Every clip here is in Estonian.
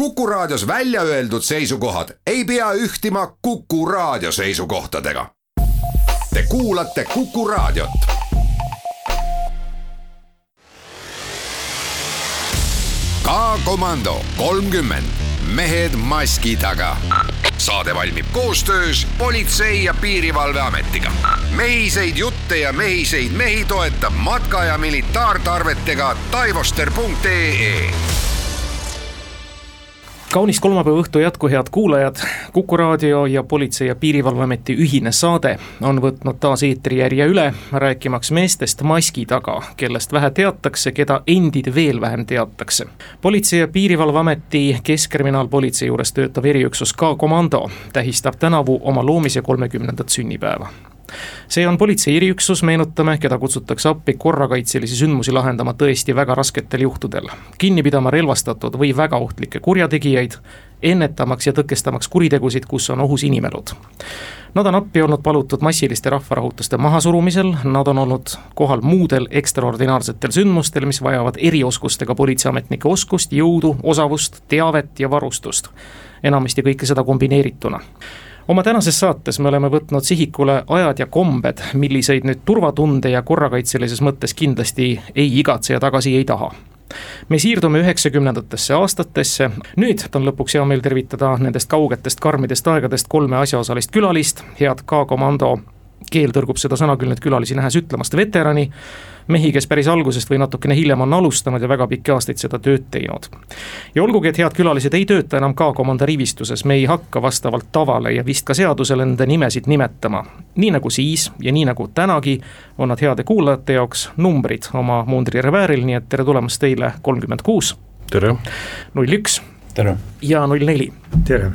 Kuku Raadios välja öeldud seisukohad ei pea ühtima Kuku Raadio seisukohtadega. Te kuulate Kuku Raadiot. K-komando kolmkümmend, mehed maski taga. saade valmib koostöös Politsei- ja Piirivalveametiga. mehiseid jutte ja mehiseid mehi toetab matka- ja militaartarvetega taivoster.ee kaunist kolmapäeva õhtu jätku, head kuulajad. kuku raadio ja Politsei- ja Piirivalveameti ühine saade on võtnud taas eetrijärje üle, rääkimaks meestest maski taga, kellest vähe teatakse, keda endid veel vähem teatakse. politsei- ja Piirivalveameti Keskkriminaalpolitsei juures töötav eriüksus K-komando tähistab tänavu oma loomise kolmekümnendat sünnipäeva see on politsei eriüksus, meenutame, keda kutsutakse appi korrakaitselisi sündmusi lahendama tõesti väga rasketel juhtudel. kinni pidama relvastatud või väga ohtlikke kurjategijaid, ennetamaks ja tõkestamaks kuritegusid, kus on ohus inimelud. Nad on appi olnud palutud massiliste rahvarahutuste mahasurumisel, nad on olnud kohal muudel ekstraordinaarsetel sündmustel, mis vajavad erioskustega politseiametnike oskust, jõudu, osavust, teavet ja varustust. enamasti kõike seda kombineerituna oma tänases saates me oleme võtnud sihikule ajad ja kombed, milliseid nüüd turvatunde ja korrakaitselises mõttes kindlasti ei igatse ja tagasi ei taha. Me siirdume üheksakümnendatesse aastatesse, nüüd on lõpuks hea meel tervitada nendest kaugetest karmidest aegadest kolme asjaosalist külalist, head K-komando keel tõrgub seda sõna küll nüüd külalisi nähes ütlemast, veterani, mehi, kes päris algusest või natukene hiljem on alustanud ja väga pikki aastaid seda tööd teinud. ja olgugi, et head külalised ei tööta enam K-komando rivistuses, me ei hakka vastavalt tavale ja vist ka seadusele nende nimesid nimetama. nii nagu siis ja nii nagu tänagi, on nad heade kuulajate jaoks numbrid oma mundri revääril, nii et tere tulemast teile kolmkümmend kuus. tere. null üks. tere. ja null neli. tere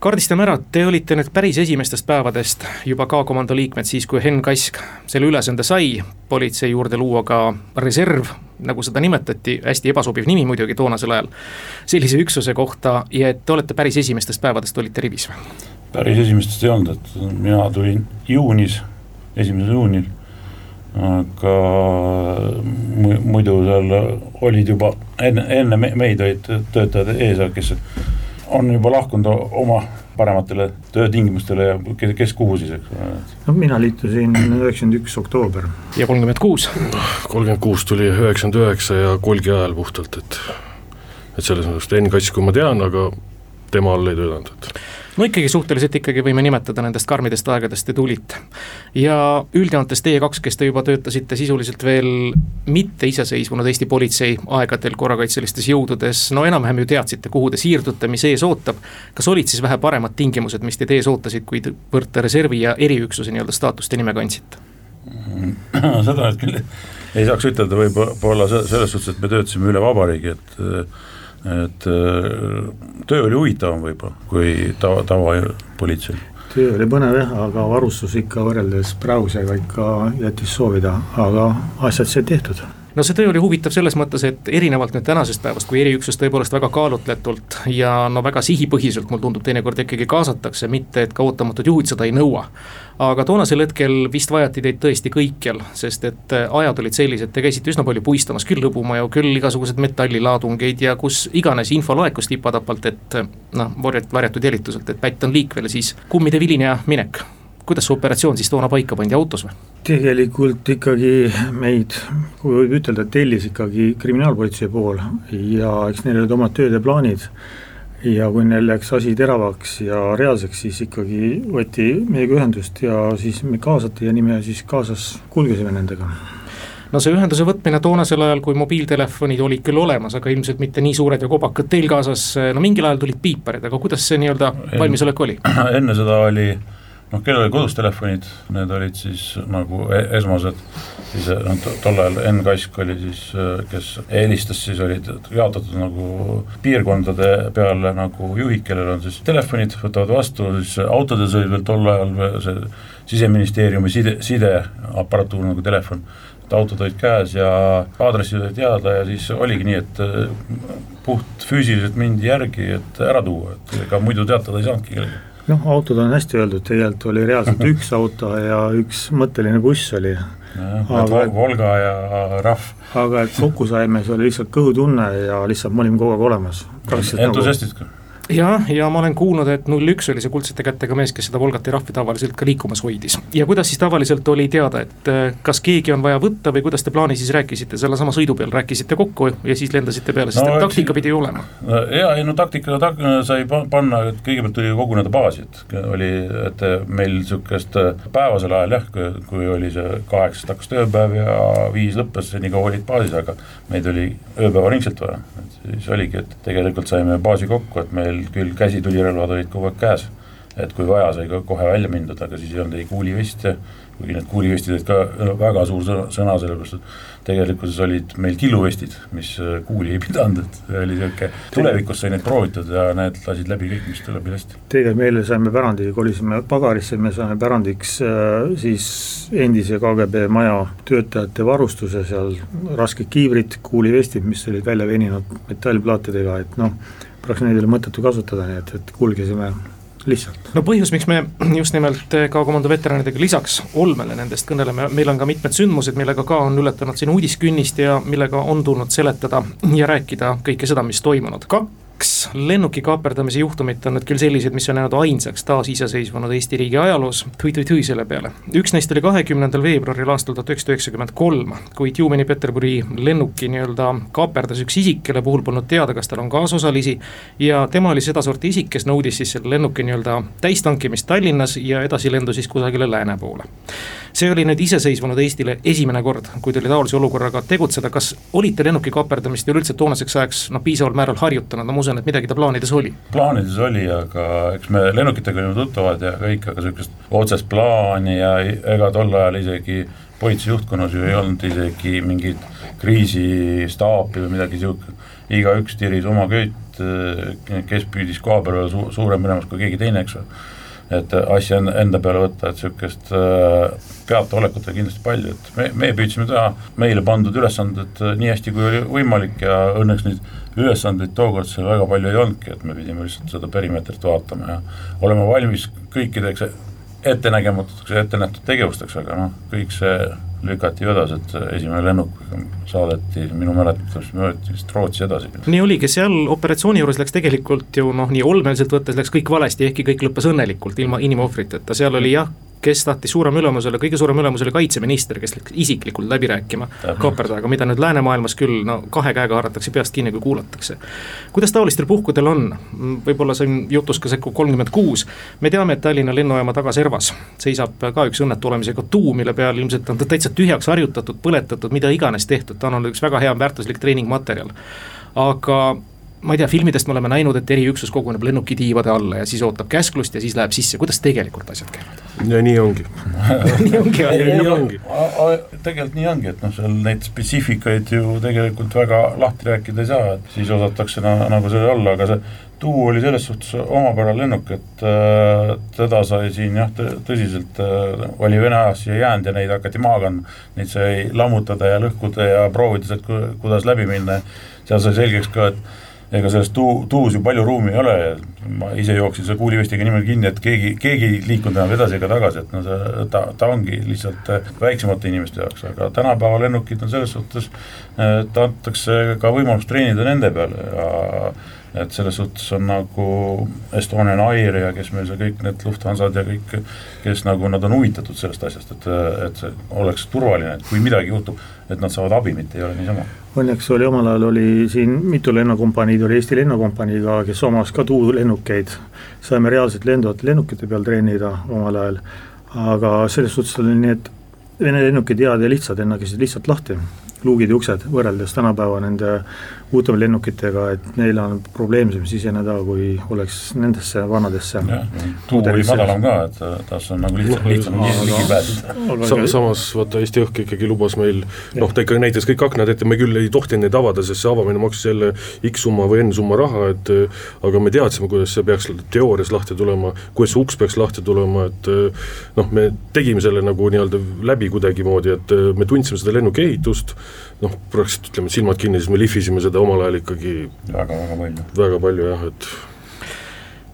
kaardistame ära, te olite nüüd päris esimestest päevadest juba K-komando liikmed, siis kui Henn Kask selle ülesande sai, politsei juurde luua ka reserv, nagu seda nimetati, hästi ebasobiv nimi muidugi toonasel ajal, sellise üksuse kohta ja et te olete päris esimestest päevadest olite rivis või? päris esimestest ei olnud, et mina tulin juunis, esimesel juunil, aga muidu seal olid juba enne, enne meid olid töötajad ees, kes on juba lahkunud oma parematele töötingimustele ja kes, kes kuhu siis, eks ole. no mina liitusin üheksakümmend üks oktoober. ja kolmkümmend kuus? kolmkümmend kuus tuli üheksakümmend üheksa ja kolgi ajal puhtalt, et et selles mõttes Enn Kaskku ma tean, aga tema all ei töötanud, et no ikkagi suhteliselt ikkagi võime nimetada nendest karmidest aegadest te tulite. ja üldjoontes teie kaks, kes te juba töötasite sisuliselt veel mitte iseseisvunud Eesti politsei aegadel korrakaitselistes jõududes, no enam-vähem ju teadsite, kuhu te siirdute, mis ees ootab. kas olid siis vähe paremad tingimused, mis teid ees ootasid, kui võrte reservi ja eriüksuse nii-öelda staatust ja nime kandsite? seda nüüd küll ei saaks ütelda võib-olla selles suhtes, et me töötasime üle vabariigi, et et äh, töö oli huvitavam võib-olla kui tava, tavapolitseil. töö oli põnev jah, aga varustus ikka võrreldes praegusega ikka jättis soovida, aga asjad said tehtud no see töö oli huvitav selles mõttes, et erinevalt nüüd tänasest päevast, kui eriüksus tõepoolest väga kaalutletult ja no väga sihipõhiselt, mulle tundub, teinekord ikkagi kaasatakse, mitte et ka ootamatud juhid seda ei nõua. aga toonasel hetkel vist vajati teid tõesti kõikjal, sest et ajad olid sellised, te käisite üsna palju puistamas, küll hõbumaju, küll igasugused metallilaadungeid ja kus iganes info laekus tipa-tapalt, et noh, varjatud jälituselt, et pätt on liikvel, siis kummide viline ja minek kuidas see operatsioon siis toona paika pandi, autos või? tegelikult ikkagi meid, kui võib ütelda, tellis ikkagi kriminaalpolitsei pool ja eks neil olid omad tööd ja plaanid. ja kui neil läks asi teravaks ja reaalseks, siis ikkagi võeti meiega ühendust ja siis me kaasati ja nii me siis kaasas kulgesime nendega no see ühenduse võtmine toonasel ajal, kui mobiiltelefonid olid küll olemas, aga ilmselt mitte nii suured ja kobakad teil kaasas, no mingil ajal tulid piiparid, aga kuidas see nii-öelda valmisolek oli? enne seda oli noh, kellel oli kodus telefonid, need olid siis nagu e-, esmased, siis noh, tol ajal Enn Kask oli siis, kes helistas, siis olid jaotatud nagu piirkondade peale nagu juhid, kellel on siis telefonid, võtavad vastu, siis autodes oli veel tol ajal see siseministeeriumi side, sideaparatuur nagu telefon, et autod olid käes ja aadressid olid teada ja siis oligi nii, et puht füüsiliselt mindi järgi, et ära tuua, et ega muidu teatada ei saanudki kellelegi noh, autod on hästi öeldud, tegelikult oli reaalselt üks auto ja üks mõtteline buss oli. Aga... Volga ja Rahv. aga et kokku saime, see oli lihtsalt kõhutunne ja lihtsalt me olime kogu aeg olemas. entusiastid ka jah, ja ma olen kuulnud, et null üks oli see kuldsete kätega mees, kes seda Volgati rahvi tavaliselt ka liikumas hoidis. ja kuidas siis tavaliselt oli teada, et äh, kas keegi on vaja võtta või kuidas te plaani siis rääkisite, sellesama sõidu peal rääkisite kokku ja siis lendasite peale, sest no, et taktika pidi ju olema? ja ei no taktika tak, sai panna, et kõigepealt tuli koguneda baasi, et oli, et meil sihukest äh, päevasel ajal jah, kui oli see kaheksast hakkas tööpäev ja viis lõppes, nii kaua olid baasis, aga meid oli ööpäevaringselt vaja, siis oligi, et tegelikult saime baasi kokku, et meil küll käsitulirelvad olid kogu aeg käes, et kui vaja, sai ka kohe välja mindud, aga siis ei olnud ei kuuliveste, kuigi need kuulivestid olid ka väga suur sõna, sõna, sellepärast et tegelikkuses olid meil killuvestid, mis äh, kuuli ei pidanud, et oli niisugune, tulevikus sai neid proovitud ja need lasid läbi kõik, mis läbi lasti. tegelikult meile saime pärandi, kolisime pagarisse, me saime pärandiks äh, siis endise KGB maja töötajate varustuse seal, rasked kiivrid, kuulivestid, mis olid välja veninud metallplaatidega, et noh, oleks neid oli mõttetu kasutada, nii et, et kulgesime lihtsalt. no põhjus, miks me just nimelt ka komando veteranidega lisaks olmele nendest kõneleme, meil on ka mitmed sündmused, millega ka on ületanud siin uudiskünnist ja millega on tulnud seletada ja rääkida kõike seda, mis toimunud. kaks kaks lennuki kaaperdamise juhtumit on nüüd küll sellised, mis on jäänud ainsaks taasiseseisvunud Eesti riigi ajaloos tui,, tui-tui-tui selle peale. üks neist oli kahekümnendal veebruaril aastal tuhat üheksasada üheksakümmend kolm, kui Tjumeni-Peterburi lennuki nii-öelda kaaperdas üks isik, kelle puhul polnud teada, kas tal on kaasosalisi. ja tema oli sedasorti isik, kes nõudis siis selle lennuki nii-öelda täistankimist Tallinnas ja edasilendu siis kusagile lääne poole. see oli nüüd iseseisvunud Eestile esimene kord, kui tuli taolise olukorraga tegutseda, kas olite lennuki kaaperdamist üleüldse toonaseks ajaks noh, piisaval määral harjutanud, no usun, et midagi ta plaanides oli. plaanides oli, aga eks me lennukitega olime tuttavad ja kõik, aga sihukest otsest plaani ja ega tol ajal isegi politsei juhtkonnas ju ei olnud isegi mingit kriisistaapi või midagi sihukest. igaüks tiris oma köit, kes püüdis koha peal su suurem minemas kui keegi teine, eks ole et asja enda peale võtta, et sihukest äh, peataolekut oli kindlasti palju, et me, me püüdsime teha meile pandud ülesanded äh, nii hästi, kui oli võimalik ja õnneks neid ülesandeid tookord seal väga palju ei olnudki, et me pidime lihtsalt seda perimeetrit vaatama ja olema valmis kõikideks ettenägematuteks ja ettenähtud tegevusteks, aga noh, kõik see lükati vedas, et esimene lennuk saadeti minu mäletamist mööda vist Rootsi edasi. nii oligi, seal operatsiooni juures läks tegelikult ju noh, nii olmeliselt võttes läks kõik valesti, ehkki kõik lõppes õnnelikult, ilma inimohvriteta, seal oli jah, kes tahtis suurem ülemus olla, kõige suurem ülemus oli kaitseminister, kes läks isiklikult läbi rääkima kaaperdajaga, mida nüüd läänemaailmas küll no kahe käega haaratakse peast kinni, kui kuulatakse. kuidas taolistel puhkudel on, võib-olla siin jutus ka sekku kolmkümmend kuus, me teame, et Tallinna lennujaama tagaservas seisab ka üks õnnetu olemisega tuu, mille peal ilmselt on ta täitsa tühjaks harjutatud, põletatud, mida iganes tehtud, ta on olnud üks väga hea väärtuslik treeningmaterjal. aga ma ei tea, filmidest me oleme näinud, et eriüksus koguneb lennukitiivade alla ja siis ootab käsklust ja siis läheb sisse, kuidas tegelikult asjad käivad? ja nii ongi nii ongi nii ongi. tegelikult nii ongi, et noh, seal neid spetsiifikaid ju tegelikult väga lahti rääkida ei saa, et siis osatakse na, nagu selle alla, aga see tuu oli selles suhtes omapärane lennuk, et äh, teda sai siin jah, tõsiselt äh, oli Vene ajast siia jäänud ja neid hakati maha kandma. Neid sai lammutada ja lõhkuda ja proovida sealt, kuidas läbi minna. seal sai selgeks ka, et ega selles tuu, tuus ju palju ruumi ei ole ja ma ise jooksin selle kuulivestiga niimoodi kinni, et keegi, keegi ei liikunud enam edasi ega tagasi, et no see, ta, ta ongi lihtsalt äh, väiksemate inimeste jaoks, aga tänapäeva lennukid on selles suhtes, et antakse ka võimalus treenida nende peal ja et selles suhtes on nagu Estonian Air ja kes meil seal kõik need Lufthansad ja kõik, kes nagu nad on huvitatud sellest asjast, et, et see oleks turvaline, et kui midagi juhtub, et nad saavad abi, mitte ei ole niisama. Õnneks oli omal ajal oli siin mitu lennukompaniid, oli Eesti Lennukompanii ka, kes omas ka tuulennukeid, saime reaalselt lenduvate lennukite peal treenida omal ajal, aga selles suhtes oli nii, et Vene lennukid head ja lihtsad, enne käisid lihtsalt lahti, luugid ja uksed, võrreldes tänapäeva nende uute lennukitega, et neil on probleemsem siseneda, kui oleks nendesse vanadesse. tuu oli madalam ka, et tas on nagu lihtsam, lihtsam ligi pääseda. samas vaata Eesti Õhk ikkagi lubas meil, noh ta ikka näitas kõik aknad ette, me küll ei tohtinud neid avada, sest see avamine maksis jälle X summa või N summa raha, et aga me teadsime, kuidas see peaks teoorias lahti tulema, kuidas see uks peaks lahti tulema, et noh, me tegime selle nagu nii-öelda läbi kuidagimoodi, et me tundsime seda lennuki ehitust, noh, praktiliselt ütleme, silmad kinni, siis me lihvisime seda omal ajal ikkagi väga-väga palju. väga palju jah, et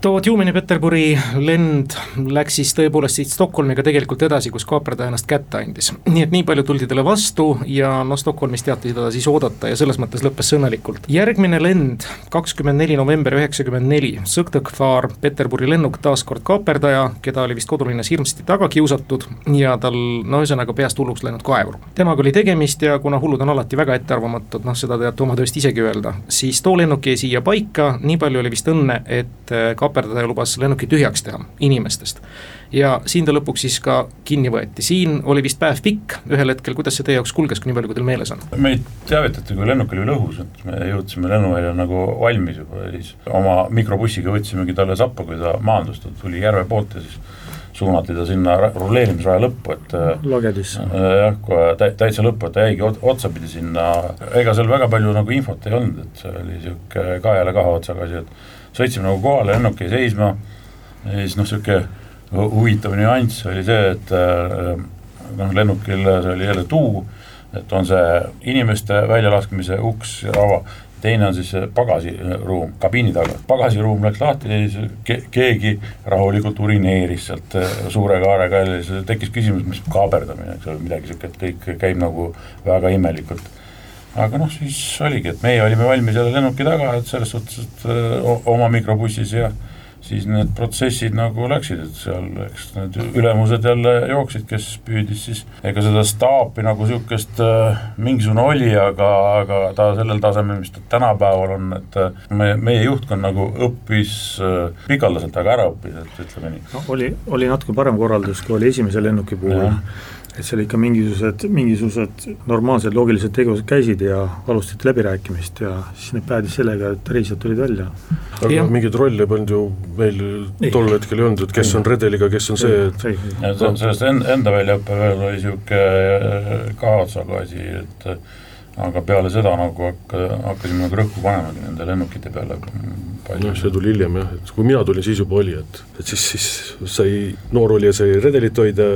too Tjumeni-Peterburi lend läks siis tõepoolest siit Stockholmiga tegelikult edasi, kus kaaperdaja ennast kätte andis. nii et nii palju tuldi talle vastu ja noh, Stockholmis teati teda siis oodata ja selles mõttes lõppes õnnelikult. järgmine lend, kakskümmend neli november üheksakümmend neli, Sõgtõkvaar, Peterburi lennuk, taas kord kaaperdaja, keda oli vist kodulinnas hirmsasti taga kiusatud ja tal no ühesõnaga peast hulluks läinud kaevur. temaga oli tegemist ja kuna hullud on alati väga ettearvamatud, noh seda teate oma tööst isegi öelda, siis too lennuk jäi siia paika, nii palju oli vist õnne, et kaaperdaja kaaperdaja lubas lennuki tühjaks teha inimestest. ja siin ta lõpuks siis ka kinni võeti, siin oli vist päev pikk ühel hetkel, kuidas see teie jaoks kulges, kui nii palju, kui teil meeles on? meid teavitati, kui lennuk oli veel õhus, et me jõudsime lennuväljal nagu valmis juba ja siis oma mikrobussiga võtsimegi talle sappa, kui ta maandus, ta tuli järve poolt ja siis suunati ta sinna ruleerimisraja lõppu, et äh, lagedisse. Äh, jah, kohe täitsa lõppu, et ta jäigi otsapidi sinna, ega seal väga palju nagu infot ei olnud, et see oli niisugune kaela kahe otsaga asi, et sõitsime nagu kohale, lennuk jäi seisma siis noh, niisugune huvitav nüanss oli see, et äh, noh, lennukil see oli jälle tuu, et on see inimeste väljalaskmise uks ja ava, teine on siis pagasiruum kabiini taga, pagasiruum läks lahti ja siis ke keegi rahulikult urineeris sealt äh, suure kaarega ja siis tekkis küsimus, mis kaaberdamine, eks ole, midagi niisugust, et kõik käib nagu väga imelikult aga noh, siis oligi, et meie olime valmis jälle lennuki taga, et selles suhtes, et öö, oma mikrobussis ja siis need protsessid nagu läksid, et seal eks need ülemused jälle jooksid, kes püüdis siis, ega seda staapi nagu niisugust äh, mingisugune oli, aga, aga ta sellel tasemel, mis ta tänapäeval on, et me, meie juhtkond nagu õppis äh, pikaldaselt, aga ära õppis, et ütleme nii. no oli, oli natuke parem korraldus, kui oli esimese lennuki puhul et seal ikka mingisugused, mingisugused normaalsed loogilised tegevused käisid ja alustati läbirääkimist ja siis need päädis sellega, et reisijad tulid välja. aga ja. mingeid rolle polnud ju meil ei. tol hetkel ei olnud, et kes ei. on redeliga, kes on see, et ja sellest enda väljaõppe veel oli niisugune kaotsaga asi, et aga peale seda nagu hakka, hakkasime nagu rõhku panemagi nende lennukite peale. jah, see tuli hiljem jah, et kui mina tulin, siis juba oli, et, et siis, siis sai, noor olija sai redelit hoida,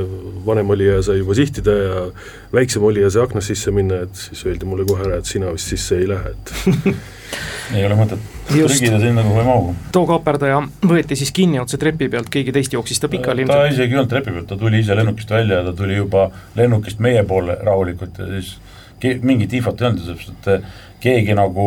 vanem olija sai juba sihtida ja väiksem olija sai aknast sisse minna, et siis öeldi mulle kohe ära, et sina vist sisse ei lähe, et ei ole mõtet trügida sinna, kuhu ei mahu. too kaaperdaja võeti siis kinni otse trepi pealt, keegi teist jooksis ta pikali ilmselt? ta isegi ei olnud trepi pealt, ta tuli ise lennukist välja ja ta tuli juba lennukist meie poole rahulikult ja siis mingit infot ei olnud, sellepärast et keegi nagu,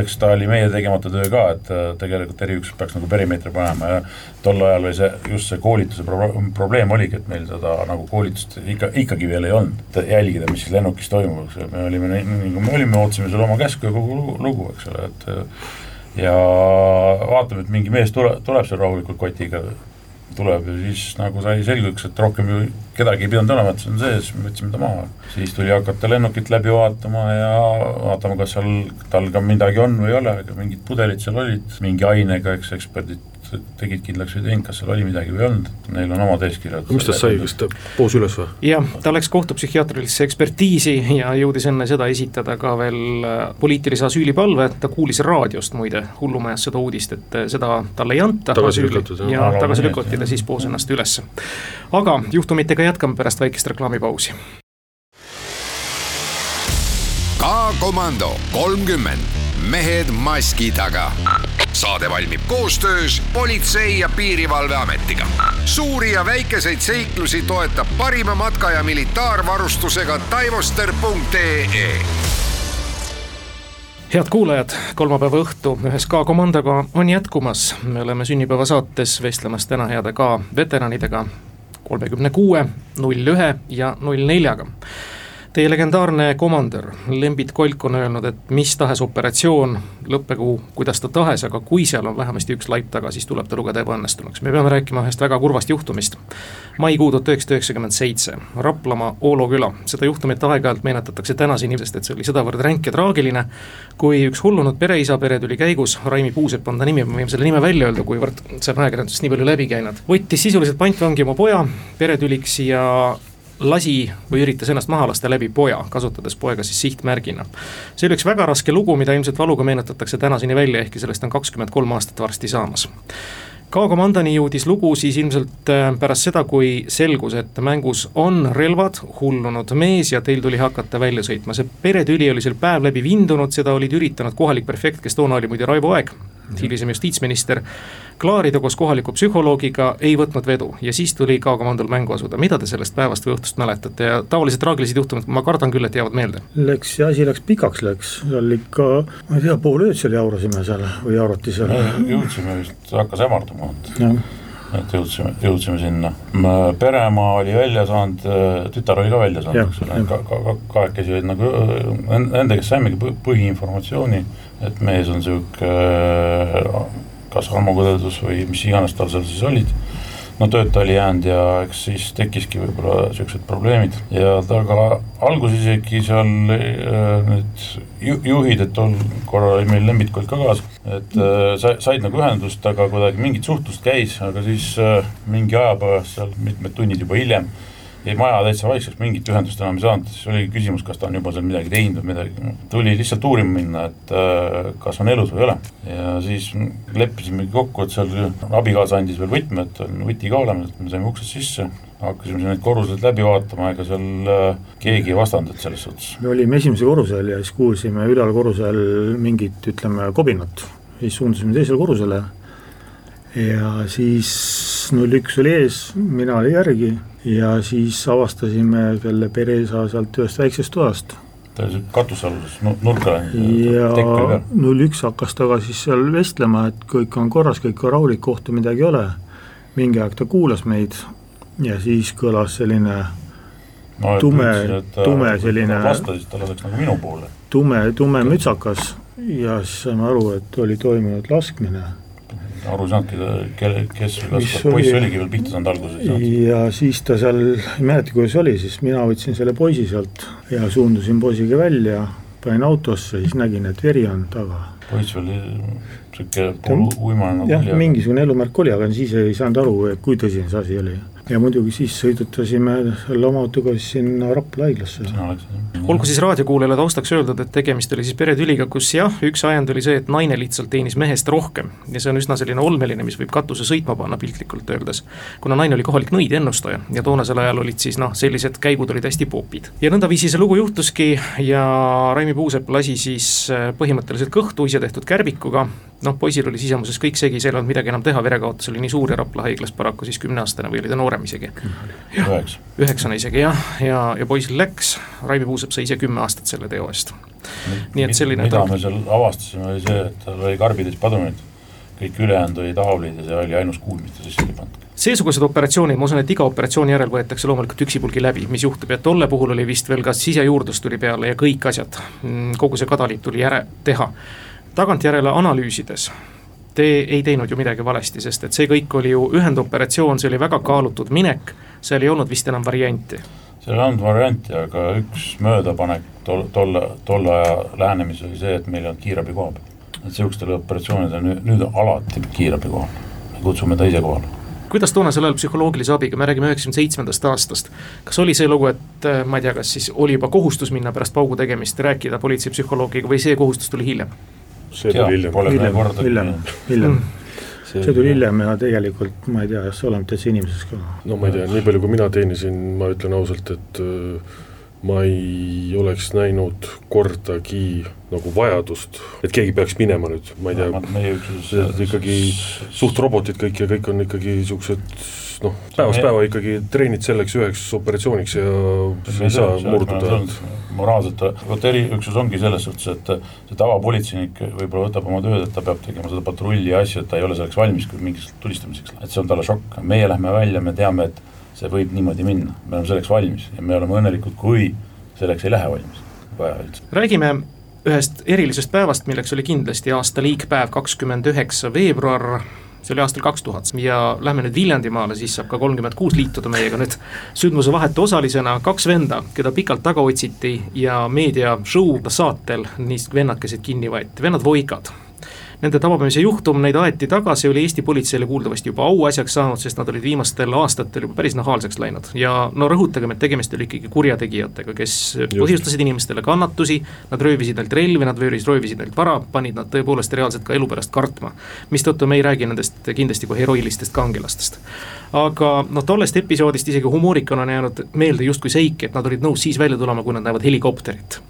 eks ta oli meie tegemata töö ka, et eh, tegelikult eriüksus peaks nagu perimeetri panema ja tol ajal oli see, just see koolituse pro probleem oligi, et meil seda nagu koolitust ikka, ikkagi veel ei olnud, et jälgida, mis siis lennukis toimub, eks ole, me olime nii, nagu me olime, ootasime seal oma käsku ja kogu lugu, lugu, eks ole, et ja vaatame, et mingi mees tule, tuleb seal rahulikult kotiga tuleb ja siis nagu sai selgeks, et rohkem ju kedagi ei pidanud olema, et see on sees, võtsime ta maha. siis tuli hakata lennukit läbi vaatama ja vaatama, kas seal tal ka midagi on või ei ole, mingid pudelid seal olid, mingi ainega, eks eksperdid tegid kindlaks või teinud, kas seal oli midagi või ei olnud, neil on omad eeskirjad. mis tast sai, kas ta poos üles või? jah, ta läks kohtupsühhiaatrilisse ekspertiisi ja jõudis enne seda esitada ka veel äh, poliitilise asüüli palve, ta kuulis raadiost muide hullumajas seda uudist, et äh, seda talle ei anta. tagasi lükatud, jah. ja tagasi lükati ta siis poos ennast ülesse. aga juhtumitega jätkame pärast väikest reklaamipausi. K-komando kolmkümmend, mehed maski taga saade valmib koostöös Politsei- ja Piirivalveametiga. suuri ja väikeseid seiklusi toetab parima matka- ja militaarvarustusega taivoster.ee head kuulajad, kolmapäeva õhtu ühes K-komandoga on jätkumas, me oleme sünnipäevasaates vestlemas täna heade K veteranidega kolmekümne kuue, null ühe ja null neljaga Teie legendaarne komandör Lembit Kolk on öelnud, et mis tahes operatsioon, lõppegu kuidas ta tahes, aga kui seal on vähemasti üks laip taga, siis tuleb ta lugeda ebaõnnestunuks. me peame rääkima ühest väga kurvast juhtumist. maikuu tuhat üheksasada üheksakümmend seitse, Raplamaa Oolo küla, seda juhtumit aeg-ajalt meenutatakse tänaseni, sest et see oli sedavõrd ränk ja traagiline, kui üks hullunud pereisa peretüli käigus, Raimi Puusepp on ta nimi, me võime selle nime välja öelda, kuivõrd see on ajakirjandusest nii palju läbi käinud, võttis sisuliselt pantvangi oma poja peretüliks ja lasi või üritas ennast maha lasta läbi poja, kasutades poega siis sihtmärgina. see oli üks väga raske lugu, mida ilmselt valuga meenutatakse tänaseni välja, ehkki sellest on kakskümmend kolm aastat varsti saamas. K-komandani jõudis lugu siis ilmselt äh, pärast seda, kui selgus, et mängus on relvad, hullunud mees ja teil tuli hakata välja sõitma, see peretüli oli seal päev läbi vindunud, seda olid üritanud kohalik prefekt, kes toona oli muide Raivo Aeg, hilisem justiitsminister, klaarida koos kohaliku psühholoogiga, ei võtnud vedu ja siis tuli ka komandol mängu asuda, mida te sellest päevast või õhtust mäletate? Ja taolised traagilised juhtumid, ma kardan küll, et jäävad meelde. Läks, see asi läks pikaks läks, seal ikka, ma ei tea, pool ööd seal jaurasime seal või jaurati seal. jõudsime vist, hakkas hämarduma, et jõudsime, jõudsime sinna. peremaa oli välja saanud, tütar oli ka välja saanud, eks ole, ka, ka, ka, kahekesi olid nagu, nende käest saimegi põhiinformatsiooni, et mees on niisugune kas armukõdedus või mis iganes tal seal siis olid. No tööta oli jäänud ja eks siis tekkiski võib-olla niisugused probleemid. Ja aga alguses isegi seal äh, need juhid, et tol korral oli meil Lembit olid ka kaasas, et äh, sa, said nagu ühendust, aga kuidagi mingit suhtlust käis, aga siis äh, mingi aja pärast seal mitmed tunnid juba hiljem jäi maja täitsa vaikseks, mingit ühendust enam ei saanud, siis oligi küsimus, kas ta on juba seal midagi teinud või midagi, tuli lihtsalt uurima minna, et äh, kas on elus või ei ole. ja siis leppisimegi kokku, et seal abikaasa andis veel võtme, et on võti ka olemas, et me saime uksest sisse, hakkasime neid korruseid läbi vaatama, ega seal äh, keegi ei vastandanud selles suhtes. me olime esimesel korrusel ja siis kuulsime üleval korrusel mingit, ütleme, kobinat, siis suundusime teisele korrusele. Ja siis null üks oli ees, mina olin järgi ja siis avastasime selle Peresa sealt ühest väiksest toast. ta oli katusealuses nurka ja null üks hakkas temaga siis seal vestlema, et kõik on korras, kõik on rahulik, kohta midagi ei ole. mingi aeg ta kuulas meid ja siis kõlas selline no, tume, tume selline vastasid, ta läks nagu minu poole. tume, tume mütsakas ja siis saime aru, et oli toimunud laskmine aru ei saanudki, kelle, kes kas poiss oligi veel pihta saanud alguses. ja siis ta seal, ei mäleta, kuidas oli, siis mina võtsin selle poisi sealt ja suundusin poisiga välja, panin autosse, siis nägin, et veri on taga. poiss veel pooluimane nagu jah, mingisugune elumärk oli, aga siis ei saanud aru, kui tõsine see asi oli ja muidugi siis sõidutasime selle oma autoga sinna Rapla haiglasse. olgu siis raadiokuulajale taustaks öeldud, et tegemist oli siis peretüliga, kus jah, üks ajend oli see, et naine lihtsalt teenis mehest rohkem ja see on üsna selline olmeline, mis võib katuse sõitma panna piltlikult öeldes. kuna naine oli kohalik nõidennustaja ja toonasel ajal olid siis noh, sellised käigud olid hästi popid. ja nõndaviisi see lugu juhtuski ja Raimi Puusepp lasi siis põhimõtteliselt kõhtu ise tehtud kärbikuga, noh, poisil oli sisemuses kõik segi, seal ei olnud midagi enam teha, verekaotus oli nii suur ja Rapla haiglas paraku siis kümneaastane või oli ta noorem isegi. üheksa. üheksane isegi jah, ja, ja poisil läks, Raimi Puusepp sai ise kümme aastat selle teo eest. nii et selline mida me seal avastasime, oli see, et tal oli karbitäis padrunid, kõik ülejäänud olid haavlid ja see oli ainus kuul, mis ta sisse oli pandud seesugused operatsioonid, ma usun, et iga operatsiooni järel võetakse loomulikult üksipulgi läbi, mis juhtub ja tolle puhul oli vist veel ka sisejuurdlus tuli peale ja kõik asjad, mm, kogu see kadaliit tuli ära teha tagantjärele analüüsides te ei teinud ju midagi valesti, sest et see kõik oli ju ühendoperatsioon, see oli väga kaalutud minek, seal ei olnud vist enam varianti. seal ei olnud varianti, aga üks möödapanek tol, tolle, tolle aja lähenemises oli see, et meil ei olnud kiirabi koha peal. et niisugustel operatsioonidel nüüd, nüüd alati kiirabi kohal, me kutsume ta ise kohale kuidas toonasel ajal psühholoogilise abiga, me räägime üheksakümne seitsmendast aastast, kas oli see lugu, et ma ei tea, kas siis oli juba kohustus minna pärast paugu tegemist, rääkida politseipsühholoogiga või see kohustus tuli hiljem? See tuli hiljem. hiljem, hiljem, hiljem. See, see tuli hiljem ja tegelikult ma ei tea, kas sa oled täitsa inimeses ka. no ma ei tea, nii palju kui mina teenisin, ma ütlen ausalt, et äh, ma ei oleks näinud kordagi nagu vajadust, et keegi peaks minema nüüd, ma ei tea, ikkagi suht robotid kõik ja kõik on ikkagi niisugused noh, päevast päeva ikkagi treenid selleks üheks operatsiooniks ja sa ei saa murduda. moraalselt, vot eriüksus ongi selles suhtes, et see tavapolitseinik võib-olla võtab oma tööd, et ta peab tegema seda patrulli ja asju, et ta ei ole selleks valmis küll mingiks tulistamiseks, et see on talle šokk, meie lähme välja, me teame, et see võib niimoodi minna, me oleme selleks valmis ja me oleme õnnelikud, kui selleks ei lähe valmis, vaja üldse. räägime ühest erilisest päevast, milleks oli kindlasti aasta liikpäev, kakskümmend üheksa veebruar see oli aastal kaks tuhat. Ja lähme nüüd Viljandimaale, siis saab ka kolmkümmend kuus liituda meiega nüüd sündmuse vahetu osalisena, kaks venda, keda pikalt taga otsiti ja meedia show saatel neist vennakesed kinni võeti, vennad Voigad Nende tabamise juhtum, neid aeti tagasi, oli Eesti politseile kuuldavasti juba auasjaks saanud, sest nad olid viimastel aastatel juba päris nahaalseks läinud ja no rõhutagem, et tegemist oli ikkagi kurjategijatega, kes Just. põhjustasid inimestele kannatusi, nad röövisid neilt relvi, nad röövis, röövisid neilt vara, panid nad tõepoolest reaalselt ka elu pärast kartma. mistõttu me ei räägi nendest kindlasti kui heroilistest kangelastest. aga noh, tollest episoodist isegi humoorikana on jäänud meelde justkui seik, et nad olid nõus siis välja tulema, kui nad näevad helikopterit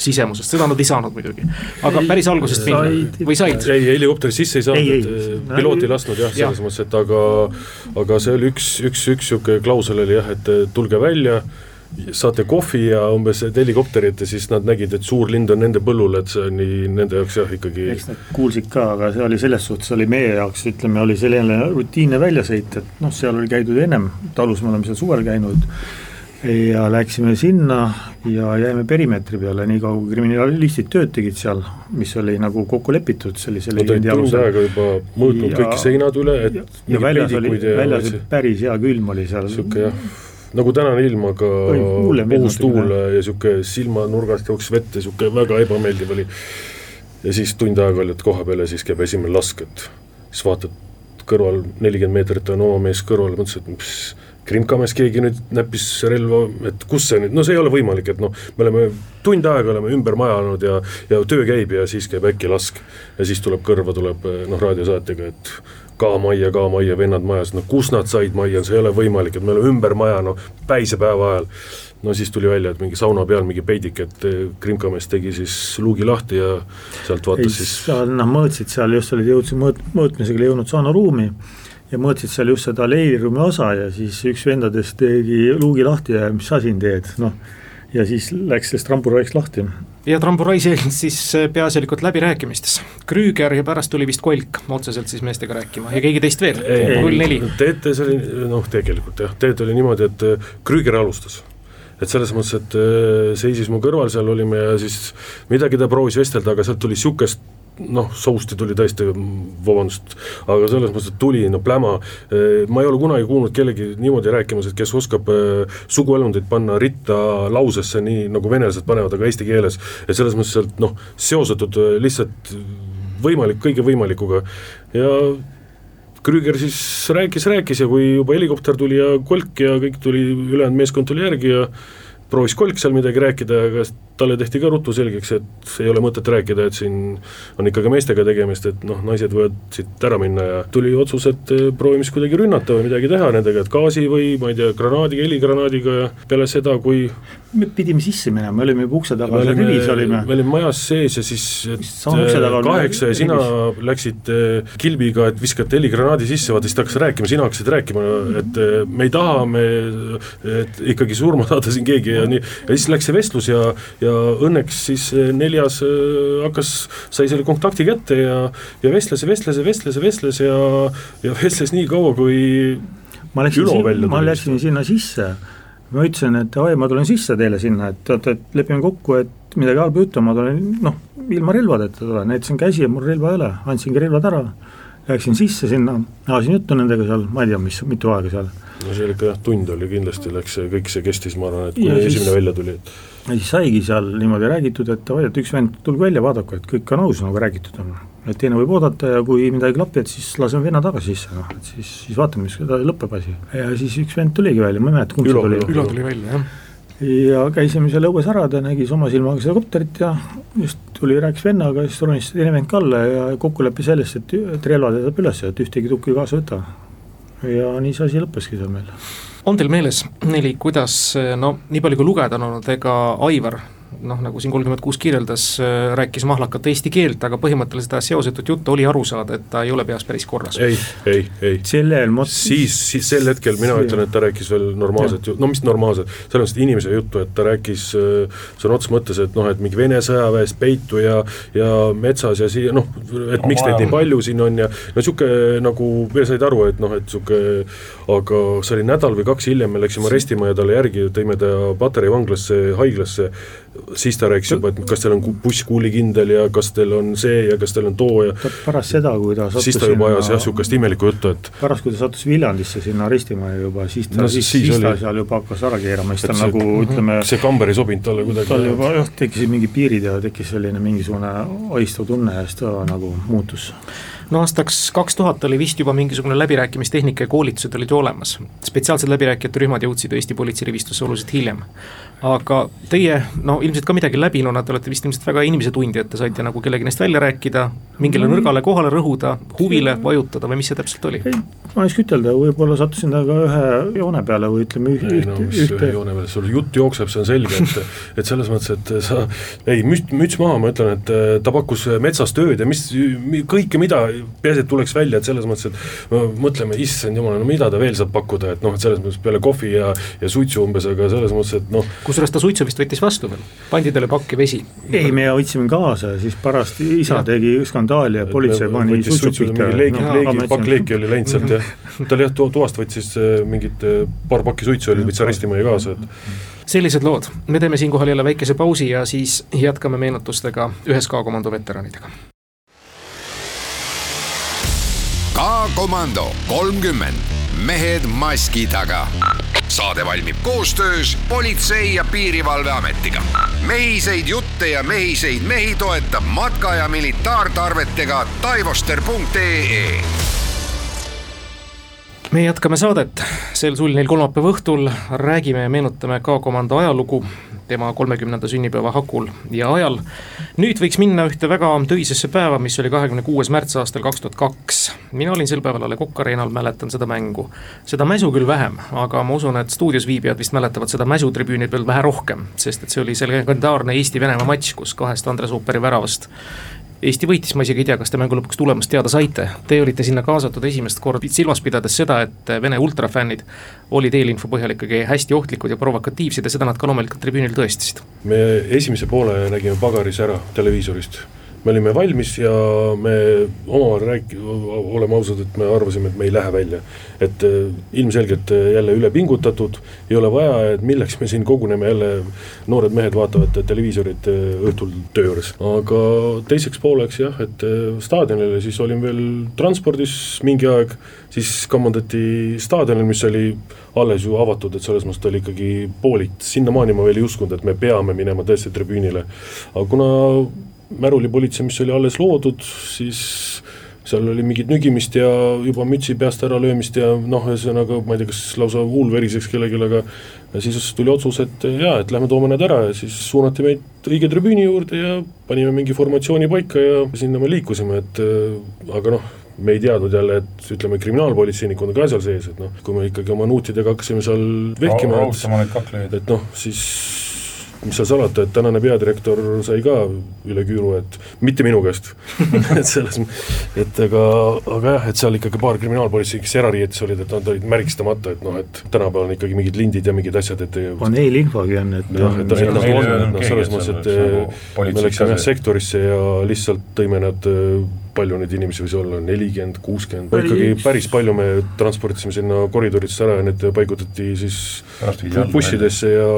sisemusest, seda nad ei saanud muidugi. aga ei, päris algusest minna või said? ei, helikopteri sisse ei saanud, piloot ei lasknud jah, selles ja. mõttes, et aga, aga see oli üks, üks, üks niisugune klausel oli jah, et tulge välja saate kohvi ja umbes et helikopterit ja siis nad nägid, et suur lind on nende põllul, et see on nii nende jaoks jah, ikkagi eks nad kuulsid ka, aga see oli selles suhtes, oli meie jaoks, ütleme, oli selline rutiinne väljasõit, et noh, seal oli käidud ennem, talus me oleme seal suvel käinud ja läksime sinna ja jäime perimeetri peale, niikaua kui kriminalistid tööd tegid seal, mis oli nagu kokku lepitud sellise Nad olid tund aega juba mõõtnud kõik seinad üle, et ja, ja väljas oli, väljas oli päris hea külm oli seal. niisugune jah nagu tänane ilm, aga uus tuul ja niisugune silmanurgast jooksis vett ja niisugune väga ebameeldiv oli. ja siis tund aega olid koha peal ja siis käib esimene lask, et siis vaatad kõrval nelikümmend meetrit on oma mees kõrval, mõtlesin, et mis krimkamees keegi nüüd näppis relva, et kus see nüüd, no see ei ole võimalik, et noh, me oleme tund aega oleme ümber maja olnud ja, ja töö käib ja siis käib äkki lask. ja siis tuleb kõrva, tuleb noh, raadiosaatega, et ka majja, ka majja, vennad majas, no kus nad said majja, see ei ole võimalik, et me oleme ümber maja, no päisepäeva ajal. no siis tuli välja, et mingi sauna peal mingi peidik, et eh, krimkamees tegi siis luugi lahti ja sealt vaatas ei, siis. seal nad mõõtsid seal just olid jõudsid mõõt-, mõõtmisega jõudnud saunaruumi ja mõõtsid seal just seda leiriruumi osa ja siis üks vendadest tegi luugi lahti ja mis sa siin teed, noh. ja siis läks sellest ramburaiks lahti ja Tramburai selgnes siis äh, peaasjalikult läbirääkimistes. Krüüger ja pärast tuli vist Kolk otseselt siis meestega rääkima ja keegi teist veel, null neli. TT-s oli noh, tegelikult jah, TT oli niimoodi, et äh, Krüüger alustas et selles mõttes, et äh, seisis mu kõrval, seal olime ja siis midagi ta proovis vestelda, aga sealt tuli sihukest noh, sousti tuli tõesti, vabandust, aga selles mõttes, et tuli no pläma, ma ei ole kunagi kuulnud kellegi niimoodi rääkimas, et kes oskab äh, suguelundit panna ritta lausesse, nii nagu venelased panevad, aga eesti keeles, et selles mõttes sealt noh, seosetud äh, lihtsalt võimalik, kõige võimalikuga. Ja Krüger siis rääkis, rääkis ja kui juba helikopter tuli ja kolk ja kõik tuli, ülejäänud meeskond tuli järgi ja proovis kolk seal midagi rääkida, aga talle tehti ka ruttu selgeks, et ei ole mõtet rääkida, et siin on ikkagi meestega tegemist, et noh, naised võivad siit ära minna ja tuli otsus, et eh, proovime siis kuidagi rünnata või midagi teha nendega, et gaasi või ma ei tea, granaadiga, heligranaadiga ja peale seda, kui me pidime sisse minema, me olime juba ukse taga, seal rivis olime. me olime majas sees ja siis eh, kaheksa ja sina rivis. läksid eh, kilbiga, et viskate heligranaadi sisse, vaata siis ta hakkas rääkima, sina hakkasid rääkima, et me ei taha, me et ikkagi surma saada siin keegi ja nii, ja siis läks see vestlus ja, ja õnneks siis neljas eh, hakkas, sai selle kontakti kätte ja, ja vestles ja vestles ja vestles ja vestles ja, ja vestles nii kaua, kui ma läksin, ma läksin sinna sisse, ma ütlesin, et oi, ma tulen sisse teile sinna, et oot, et lepime kokku, et midagi halba ei juhtu, ma tulen noh, ilma relvadeta tulen, näitasin käsi ja mul relva ei ole, andsingi relvad ära. Läksin sisse sinna, ajasin juttu nendega seal, ma ei tea, mis, mitu aega seal no see oli ikka jah, tund oli kindlasti, läks see, kõik see kestis, ma arvan, et kuni esimene siis, välja tuli, et ja siis saigi seal niimoodi räägitud, et davai, et üks vend, tulge välja, vaadake, et kõik on aus, nagu räägitud on. et teine võib oodata ja kui midagi ei klapi, et siis laseme venna tagasi sisse, noh, et siis, siis vaatame, mis lõpeb asi. ja siis üks vend tuligi välja, ma ei mäleta, kumb see tuli. Ülo tuli välja, jah ja käisime seal õues ära, ta nägis oma silmaga seda kopterit ja just tuli, rääkis vennaga, siis ronis vend ka alla ja kokkulepe sellest, et, et relvad jätab üles, et ühtegi tukki kaasa ei võta ja nii see asi lõppeski seal meil. on teil meeles, Neli, kuidas no nii palju kui lugeda on olnud, ega Aivar noh, nagu siin kolmkümmend kuus kirjeldas, äh, rääkis mahlakat eesti keelt, aga põhimõtteliselt seda seosetut juttu oli aru saada, et ta ei ole peas päris korras. ei, ei, ei. sellel mot-. siis, siis sel hetkel mina see. ütlen, et ta rääkis veel normaalset juttu, no mis normaalset, selles mõttes inimese juttu, et ta rääkis äh, sõna otseses mõttes, et noh, et mingi Vene sõjaväes peitu ja, ja metsas ja siia noh, et miks neid nii palju siin on ja no niisugune nagu, veel said aru, et noh, et niisugune, aga see oli nädal või kaks hiljem, me läksime arestimajja talle järgi, tõime ta Patarei vanglasse, haiglasse siis ta rääkis juba, et kas teil on buss kuulikindel ja kas teil on see ja kas teil on too ja pärast seda, kui ta sattus siis ta juba ajas jah, niisugust imelikku juttu, et pärast, kui ta sattus Viljandisse sinna arestimajja juba, siis ta no,, siis, siis, siis oli... ta seal juba hakkas ära keerama, siis ta see, nagu mhm. ütleme see kamber ei sobinud talle kuidagi. tal juba jah, tekkisid mingid piirid ja tekkis selline mingisugune ahistav tunne ja siis ta nagu muutus no aastaks kaks tuhat oli vist juba mingisugune läbirääkimistehnika ja koolitused olid ju olemas. spetsiaalsed läbirääkijate rühmad jõudsid Eesti politseirivistusse oluliselt hiljem. aga teie, no ilmselt ka midagi läbinuna, te olete vist ilmselt väga inimesetundja, et te saite nagu kellegi neist välja rääkida, mingile Mm. nõrgale kohale rõhuda, huvile vajutada või mis see täpselt oli? ei, ma ei oska ütelda, võib-olla sattusin temaga ühe joone peale või ütleme üh, ei no ühte, mis ühe ühte joone peal, sul jutt jookseb, see on selge, et et selles mõttes, et sa, ei müts, müts maha, ma ütlen, et äh, ta pakkus metsas tööd ja mis, kõike mida, peaasi, et tuleks välja, et selles mõttes, et no mõtleme, issand jumal, no mida ta veel saab pakkuda, et noh, et selles mõttes peale kohvi ja, ja suitsu umbes, aga selles mõttes, et noh, kusjuures ta suitsu vist võttis vastu veel, pandi talle pakki vesi. ei, me võtsime kaasa ja siis pärast isa Jah. tegi skandaali ja politsei pani suitsu pihta. leegi No, leegi pakk leeki oli läinud sealt jah, tal jah, tuvast võttis äh, mingit äh, paar pakki suitsu oli, võttis arestimajja kaasa, et sellised lood, me teeme siinkohal jälle väikese pausi ja siis jätkame meenutustega ühes K-komando veteranidega. K-komando kolmkümmend, mehed maski taga. saade valmib koostöös Politsei- ja Piirivalveametiga. mehiseid jutte ja mehiseid mehi toetab matka- ja militaartarvetega taivoster.ee me jätkame saadet, sel sulnil kolmapäeva õhtul räägime ja meenutame K-komando ajalugu tema kolmekümnenda sünnipäeva hakul ja ajal. nüüd võiks minna ühte väga töisesse päeva, mis oli kahekümne kuues märts aastal kaks tuhat kaks. mina olin sel päeval A Le Coq Arena'l, mäletan seda mängu. seda mäsu küll vähem, aga ma usun, et stuudios viibijad vist mäletavad seda mäsutribüüni peal vähe rohkem, sest et see oli see legendaarne Eesti-Venemaa matš, kus kahest Andres Ooperi väravast Eesti võitis, ma isegi ei tea, kas te mängu lõpuks tulemust teada saite, te olite sinna kaasatud esimest korda, silmas pidades seda, et Vene ultrafännid olid eelinfo põhjal ikkagi hästi ohtlikud ja provokatiivsed ja seda nad ka loomulikult tribüünil tõestasid. me esimese poole nägime pagaris ära televiisorist. Me olime valmis ja me omavahel rääk-, oleme ausad, et me arvasime, et me ei lähe välja. et äh, ilmselgelt äh, jälle üle pingutatud, ei ole vaja, et milleks me siin koguneme jälle, noored mehed vaatavad televiisorit äh, õhtul töö juures. aga teiseks pooleks jah, et staadionile siis olin veel transpordis mingi aeg, siis kamandati staadionil, mis oli alles ju avatud, et selles mõttes ta oli ikkagi poolik, sinnamaani ma veel ei uskunud, et me peame minema tõesti tribüünile. aga kuna märulipolitsei, mis oli alles loodud, siis seal oli mingit nügimist ja juba mütsi peast ära löömist ja noh, ühesõnaga ma ei tea, kas lausa huul veriseks kellelgi, aga siis tuli otsus, et jaa, et lähme toome nad ära ja siis suunati meid õige tribüüni juurde ja panime mingi formatsiooni paika ja sinna me liikusime, et äh, aga noh, me ei teadnud jälle, et ütleme, kriminaalpolitseinikud on ka seal sees, et noh, kui me ikkagi oma nuutidega hakkasime seal vehkima, kakleid. et noh, siis mis seal salata, et tänane peadirektor sai ka üle küüru, et mitte minu käest et selles, et aga, aga jah, et seal ikkagi paar kriminaalpolitsei, kes erariietes olid, et nad olid märgistamata, et noh, et tänapäeval on ikkagi mingid lindid ja mingid asjad, et on eelinfogi on, et jah, et, et noh, on, öelnud noh, selles et mõttes, seal et nagu eh, me läksime jah sektorisse ja lihtsalt tõime nad eh, palju neid inimesi võis olla, nelikümmend, kuuskümmend, ikkagi päris palju me transportisime sinna koridoridesse ära ja need paigutati siis bussidesse ja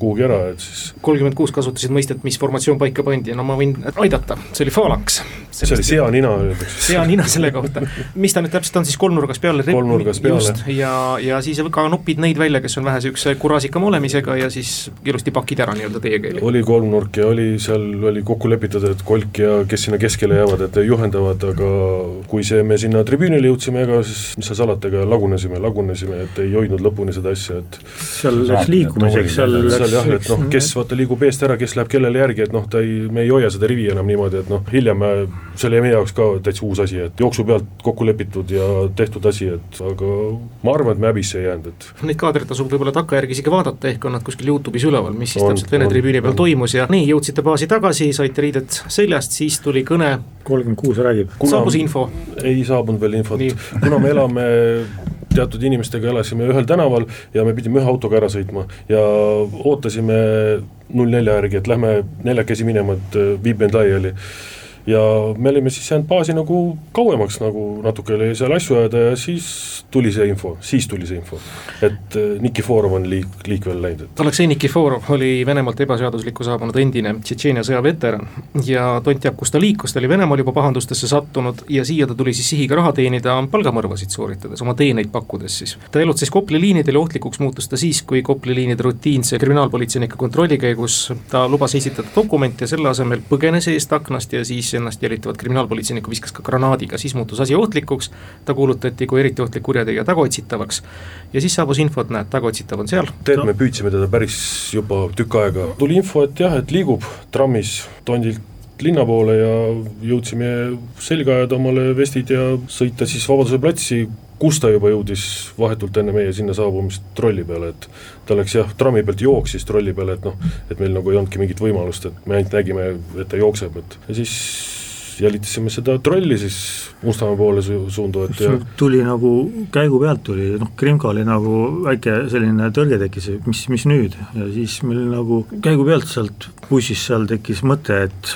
kuhugi ära, et siis kolmkümmend kuus kasutasid mõistet, mis formatsioon paika pandi, no ma võin aidata, see oli faalanks. See oli seanina öeldakse. seanina selle kohta, mis ta nüüd täpselt on siis kolmnurgas peale? Kolmnurgas peale. ja, ja siis ka nupid neid välja, kes on vähe niisuguse kuraasikama olemisega ja siis ilusti pakid ära nii-öelda teie keeli. oli kolmnurk ja oli seal, oli kokku lepitud, et kolk ja kes sinna keskele jäävad, et juhendavad, aga kui see, me sinna tribüünile jõudsime, ega siis mis seal salata, ega lagunesime, lagunesime, et ei hoidnud lõpuni seda asja, et seal läks liikumiseks, seal läks seal jah, et noh, kes vaata liigub eest ära, kes läheb kellele järgi, et noh, ta ei, me ei hoia seda rivi enam niimoodi, et noh, hiljem see oli meie jaoks ka täitsa uus asi, et jooksu pealt kokku lepitud ja tehtud asi, et aga ma arvan, et me häbisse ei jäänud, et Neid kaadreid tasub võib-olla takkajärgi isegi vaadata, ehk on nad kuskil Youtube'is üleval, mis siis On, täpselt Vene tribüüni peal on. toimus ja nii, jõudsite baasi tagasi, saite riided seljast, siis tuli kõne, kolmkümmend kuus räägib. Saabus info, ei saabunud veel infot kuna me elame teatud inimestega elasime ühel tänaval ja me pidime ühe autoga ära sõitma ja ootasime null nelja järgi, et lähme neljakesi minema, et viib meid laiali. Ja me olime siis jäänud baasi nagu kauemaks nagu natuke oli seal asju ajada ja siis tuli see info, siis tuli see info, et äh, Nikiforov on liik, liikvele läinud, et Aleksei Nikiforov oli Venemaalt ebaseaduslikku saabunud endine Tšetšeenia sõjaveteran ja tont teab, kus ta liikus, ta oli Venemaal juba pahandustesse sattunud ja siia ta tuli siis sihiga raha teenida palgamõrvasid sooritades, oma teeneid pakkudes siis. ta elutses Kopli liinidel ja ohtlikuks muutus ta siis, kui Kopli liinide rutiinse kriminaalpolitseinike kontrolli käigus ta lubas esitada dokumente ja selle asemel põgenes eest aknast ja siis ennast jälitavat kriminaalpolitseinikku viskas ka granaadiga, siis muutus asi ohtlikuks, ta kuulutati kui eriti ohtlik kurjategija tagaotsitavaks ja siis saabus info, et näed, tagaotsitav on seal. tead, me püüdsime teda päris juba tükk aega, tuli info, et jah, et liigub trammis tondilt linna poole ja jõudsime selga ajada omale vestid ja sõita siis Vabaduse platsi, kus ta juba jõudis vahetult enne meie sinna saabumist trolli peale, et ta läks jah, trammi pealt jooksis trolli peale, et noh, et meil nagu ei olnudki mingit võimalust, et me ainult nägime, et ta jookseb, et ja siis jälitasime seda trolli siis Mustamäe poole su-, suunduvat ja tuli nagu käigu pealt tuli, noh, Krimka oli nagu väike selline tõrge tekkis, mis, mis nüüd, ja siis meil nagu käigu pealt sealt bussis seal tekkis mõte, et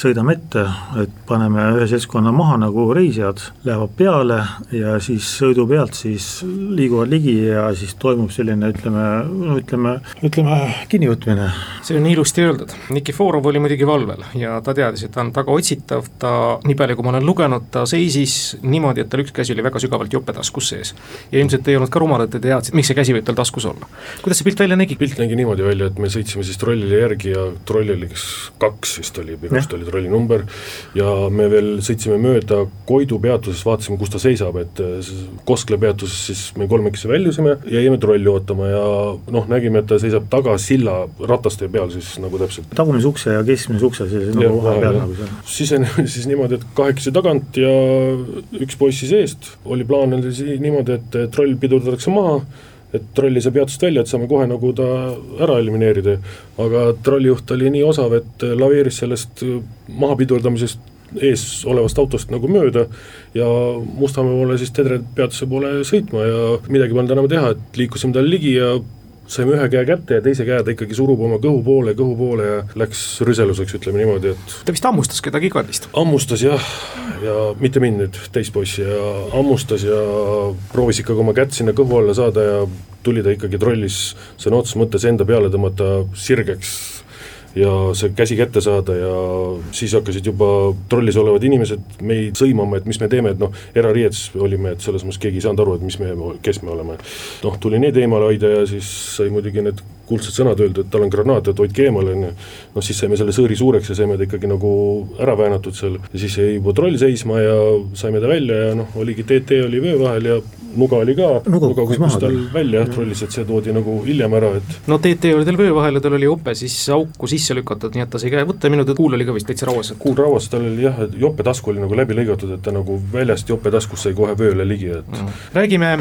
sõidame ette, et paneme ühe seltskonna maha nagu reisijad, lähevad peale ja siis sõidu pealt siis liiguvad ligi ja siis toimub selline, ütleme, no ütleme, ütleme kinnivõtmine. see on ilusti öeldud, Nikiforov oli muidugi valvel ja ta teadis, et ta on tagaotsitav, ta nii palju, kui ma olen lugenud, ta seisis niimoodi, et tal üks käsi oli väga sügavalt jopetaskus sees. ja ilmselt ei olnud ka rumalad, et te teadsite, miks see käsi võib tal taskus olla. kuidas see pilt välja nägi? pilt nägi niimoodi välja, et me sõitsime siis trollile järgi ja troll oli kas kaks vist oli, minu arust oli trolli number, ja me veel sõitsime mööda Koidu peatuses, vaatasime, kus ta seisab, et Koskla peatuses siis me kolmekesi väljusime ja jäime trolli ootama ja noh, nägime, et ta seisab taga silla rataste peal siis nagu täpselt. tagumise ukse ja keskmise ukse siis nagu vahepeal nagu seal. sisenesime siis niimoodi, et kahekesi tagant ja üks poiss siis eest, oli plaan oli siis niimoodi, et troll pidurdatakse maha, et troll ei saa peatust välja, et saame kohe nagu ta ära elimineerida. aga trollijuht oli nii osav, et laveeris sellest maha pidurdamisest ees olevast autost nagu mööda ja Mustamäe poole siis Tedre peatuse poole sõitma ja midagi polnud enam teha, et liikusime talle ligi ja saime ühe käe kätte ja teise käe ta ikkagi surub oma kõhu poole, kõhu poole ja läks rüseluseks, ütleme niimoodi, et ta vist hammustas kedagi ka vist? hammustas jah, ja mitte mind nüüd, teist poissi ja hammustas ja proovis ikkagi oma kätt sinna kõhu alla saada ja tuli ta ikkagi trollis sõna otseses mõttes enda peale tõmmata sirgeks ja see käsi kätte saada ja siis hakkasid juba trollis olevad inimesed meid sõimama, et mis me teeme, et noh, erariietes olime, et selles mõttes keegi ei saanud aru, et mis me, kes me oleme. noh, tuli need eemale hoida ja siis sai muidugi need kuldsed sõnad öeldud, et tal on granaat, et hoidke eemale, on ju. noh, siis saime selle sõõri suureks ja saime ta ikkagi nagu ära väänatud seal ja siis jäi juba troll seisma ja saime ta välja ja noh, oligi TT oli vöö vahel ja nuga oli ka, nuga kukkus tal välja jah, trollis, et see toodi nagu hiljem ära, et no TT oli tal vöö vahel ja tal oli jope siis auku sisse lükatud, nii et ta sai käe võtta, minu teada kuul oli ka vist täitsa rauas. kuul rauas, tal oli jah, jope tasku oli nagu läbi lõigatud, et ta nagu väljast jope taskust sai kohe vööle ligi, et mm. räägime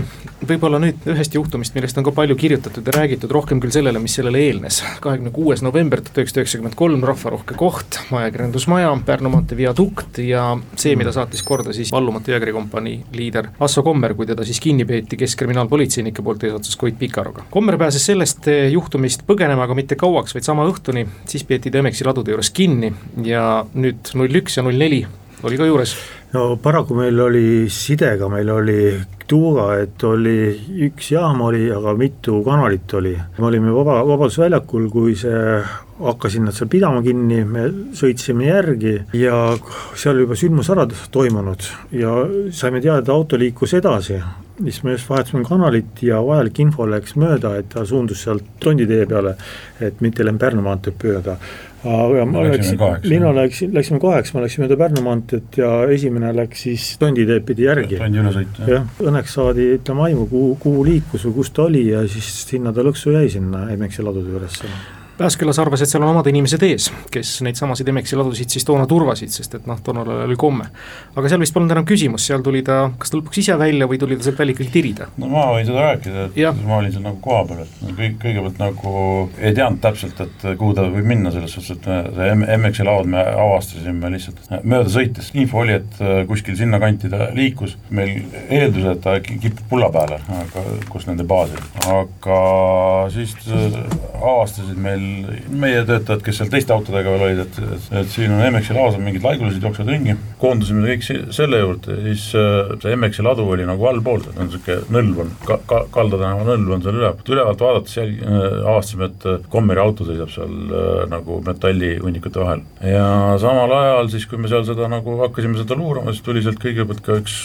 võib-olla nüüd ühest juhtumist, millest on ka palju kirjutatud ja räägitud, rohkem küll sellele, mis sellele eelnes. kahekümne kuues november tuhat üheksasada üheksakümmend kolm, rahvarohke koht, ajakirjandusmaja, Pärnu maantee viadukt ja see, mida saatis korda siis vallumatu jäägrikompanii liider Asso Kommer, kui teda siis kinni peeti keskkriminaalpolitseinike poolt eesotsas Koit Pikaroga. Kommer pääses sellest juhtumist põgenema, aga mitte kauaks, vaid sama õhtuni, siis peeti ta Emexi ladude juures kinni ja nüüd null üks ja null neli oli ka juures. No paraku meil oli sidega, meil oli tuuga, et oli üks jaam oli, aga mitu kanalit oli. me olime Vaba, Vabadusväljakul, kui see hakkasid nad seal pidama kinni, me sõitsime järgi ja seal juba sündmus ära toimunud ja saime teada, auto liikus edasi, siis me just vahetasime kanalit ja vajalik info läks mööda, et ta suundus sealt Tonditee peale, et mitte läinud Pärnu maanteed mööda aga ma läksin, mina läksin, läksime kaheks, ma läksin mööda Pärnu maanteed ja esimene läks siis Tonditeed pidi järgi. Tondi ülesõit, jah. jah, õnneks saadi, ütleme aimu, kuhu, kuhu liikus või kus ta oli ja siis sinna ta lõksu jäi, sinna Emexi ladude juuresse Pääskülas arvas, et seal on omad inimesed ees, kes neid samasid Emexi ladusid siis toona turvasid, sest et noh, toonal oli komme. aga seal vist polnud enam küsimus, seal tuli ta, kas ta lõpuks ise välja või tuli ta sealt välja ikkagi tirida? no ma võin seda rääkida, et ja. ma olin seal nagu kohapeal, et kõik, kõigepealt nagu ei teadnud täpselt, et kuhu ta võib minna, selles suhtes, et me see MX-i laod me avastasime lihtsalt mööda sõites, info oli, et kuskil sinnakanti ta liikus, meil eeldus, et ta kipub pulla peale, aga kus nende baas oli, aga siis avastasid meil meie töötajad, kes seal teiste autodega veel olid, et, et, et siin on MX-i laos on mingid laigulised, jooksevad ringi, koondusime kõik selle juurde, siis äh, see MX-i ladu oli nagu allpool, on niisugune nõlv on ka,, ka, Kalda tänava nõlv on seal üleval, ülevalt vaadates jäl- äh,, avastasime, et äh, Kommeri auto seisab seal nagu metallihunnikute vahel. ja samal ajal siis, kui me seal seda nagu hakkasime seda luurama, siis tuli sealt kõigepealt ka üks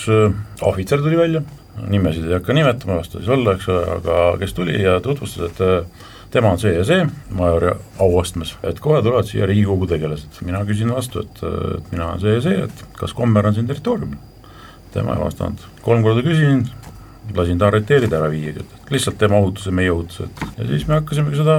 ohvitser tuli välja, nimesid ei hakka nimetama, las ta siis olla, eks ole, aga kes tuli ja tutvustas, et tema on see ja see, majori auastmes, et kohe tulevad siia Riigikogu tegelased, mina küsin vastu, et, et mina olen see ja see, et kas Kommer on siin territooriumil. tema ei vastanud, kolm korda küsisin, lasin ta arreteerida, ära viia, lihtsalt tema ohutuse, meie ohutuse, et ja siis me hakkasimegi seda,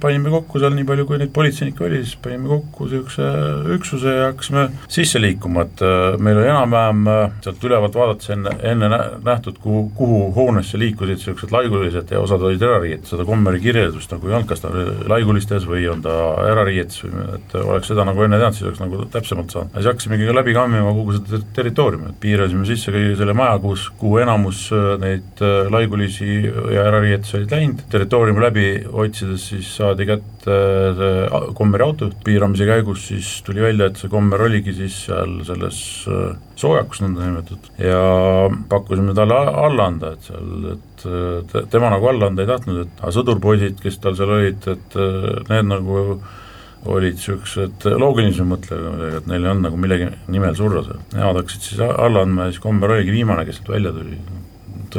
panime kokku seal nii palju, kui neid politseinikke oli, siis panime kokku niisuguse üksuse ja hakkasime sisse liikuma, et äh, meil oli enam-vähem äh, sealt ülevalt vaadates enne, enne nähtud, kuhu, kuhu hoonesse liikusid niisugused laigulised ja osad olid erariietes, seda Kommeri kirjeldust nagu ei olnud, kas ta oli laigulistes või on ta erariietes või et oleks seda nagu enne teadnud, siis oleks nagu täpsemalt saanud. ja siis hakkasimegi ka läbi kammima kogu seda territooriumi, et piirasime sisse kõige selle maja, kus, kuhu enamus äh, neid laigulisi ja ärariietus olid läinud, territooriumi läbi otsides siis saadi kätte see Kommeri autojuht, piiramise käigus siis tuli välja, et see Kommer oligi siis seal selles äh, soojakus nõndanimetatud. Ja pakkusime talle alla anda, et seal, et tema nagu alla anda ei tahtnud, et sõdurpoisid, kes tal seal olid, et äh, need nagu olid niisugused loogilisema mõttega, et neil ei olnud nagu millegi nimel surra seal, nemad hakkasid siis alla andma ja siis Kommer oligi viimane, kes sealt välja tuli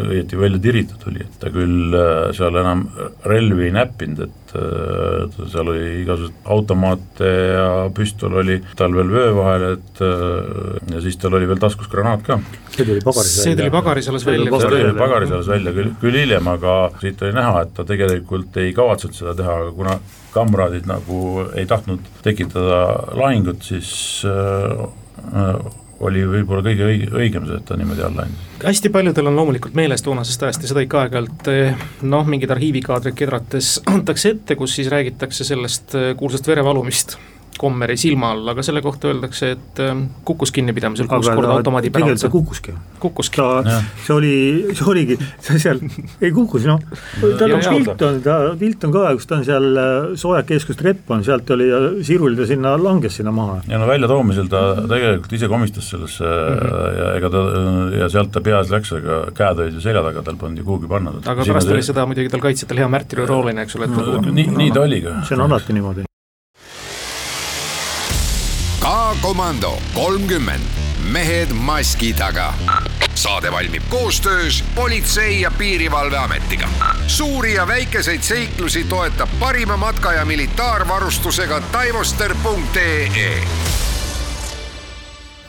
õieti välja tiritud oli, et ta küll äh, seal enam relvi ei näppinud, et äh, seal oli igasuguseid automaate ja püstol oli tal veel vöö vahel, et äh, ja siis tal oli veel taskus granaat ka. see tuli pagaris välja? see tuli pagaris alles välja. see tuli pagaris alles välja, küll, küll hiljem, aga siit oli näha, et ta tegelikult ei kavatsenud seda teha, aga kuna kamraadid nagu ei tahtnud tekitada lahingut, siis äh, oli võib-olla kõige õige, õigem ta niimoodi alla andis. hästi paljudel on loomulikult meeles toonasest ajast ja seda ikka aeg-ajalt eh, noh, mingid arhiivikaadrid kedrates antakse ette, kus siis räägitakse sellest eh, kuulsast verevalumist Kommeri silma all, aga selle kohta öeldakse, et ähm, kukkus kinnipidamisel kuus korda automaadi tegelikult ta kukkuski. kukkuski. ta, see oli, see oligi, see seal, ei kukkus noh, tal on pilt on, ta pilt on ka, kus ta on seal äh, soojakes, kus trepp on, sealt oli ja sirul ta sinna langes sinna maha. ja no väljatoomisel ta tegelikult ise komistas sellesse mm -hmm. ja ega ta ja sealt ta peas läks, aga käed olid ju selja taga, tal polnud ju kuhugi panna. aga pärast oli seda muidugi tal kaitsjatel hea märtiri rooline, eks ole, et no, nii, nii ta oli ka. see on alati niimoodi K-komando kolmkümmend, mehed maski taga. saade valmib koostöös Politsei- ja Piirivalveametiga. suuri ja väikeseid seiklusi toetab parima matka- ja militaarvarustusega taivoster.ee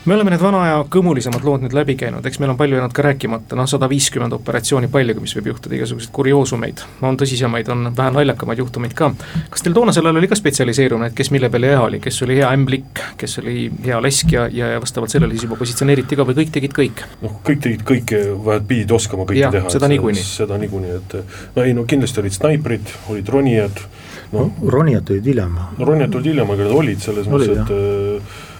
me oleme need vana aja kõmulisemad lood nüüd läbi käinud, eks meil on palju jäänud ka rääkimata, noh sada viiskümmend operatsiooni, paljugi, mis võib juhtuda, igasuguseid kurioosumeid, on tõsisemaid, on vähe naljakamaid juhtumeid ka. kas teil toonasel ajal oli ka spetsialiseerumine, et kes mille peale hea oli, kes oli hea ämblik, kes oli hea leskja ja, ja vastavalt sellele siis juba positsioneeriti ka või kõik tegid kõik? noh, kõik tegid kõike, vähemalt pidid oskama kõike ja, teha. seda niikuinii. seda niikuinii, et no ei no kindlasti olid snaiprid, olid ronijad no,. ronijad olid hiljem. no ronijad tulid hiljem, aga nad olid selles mõttes, et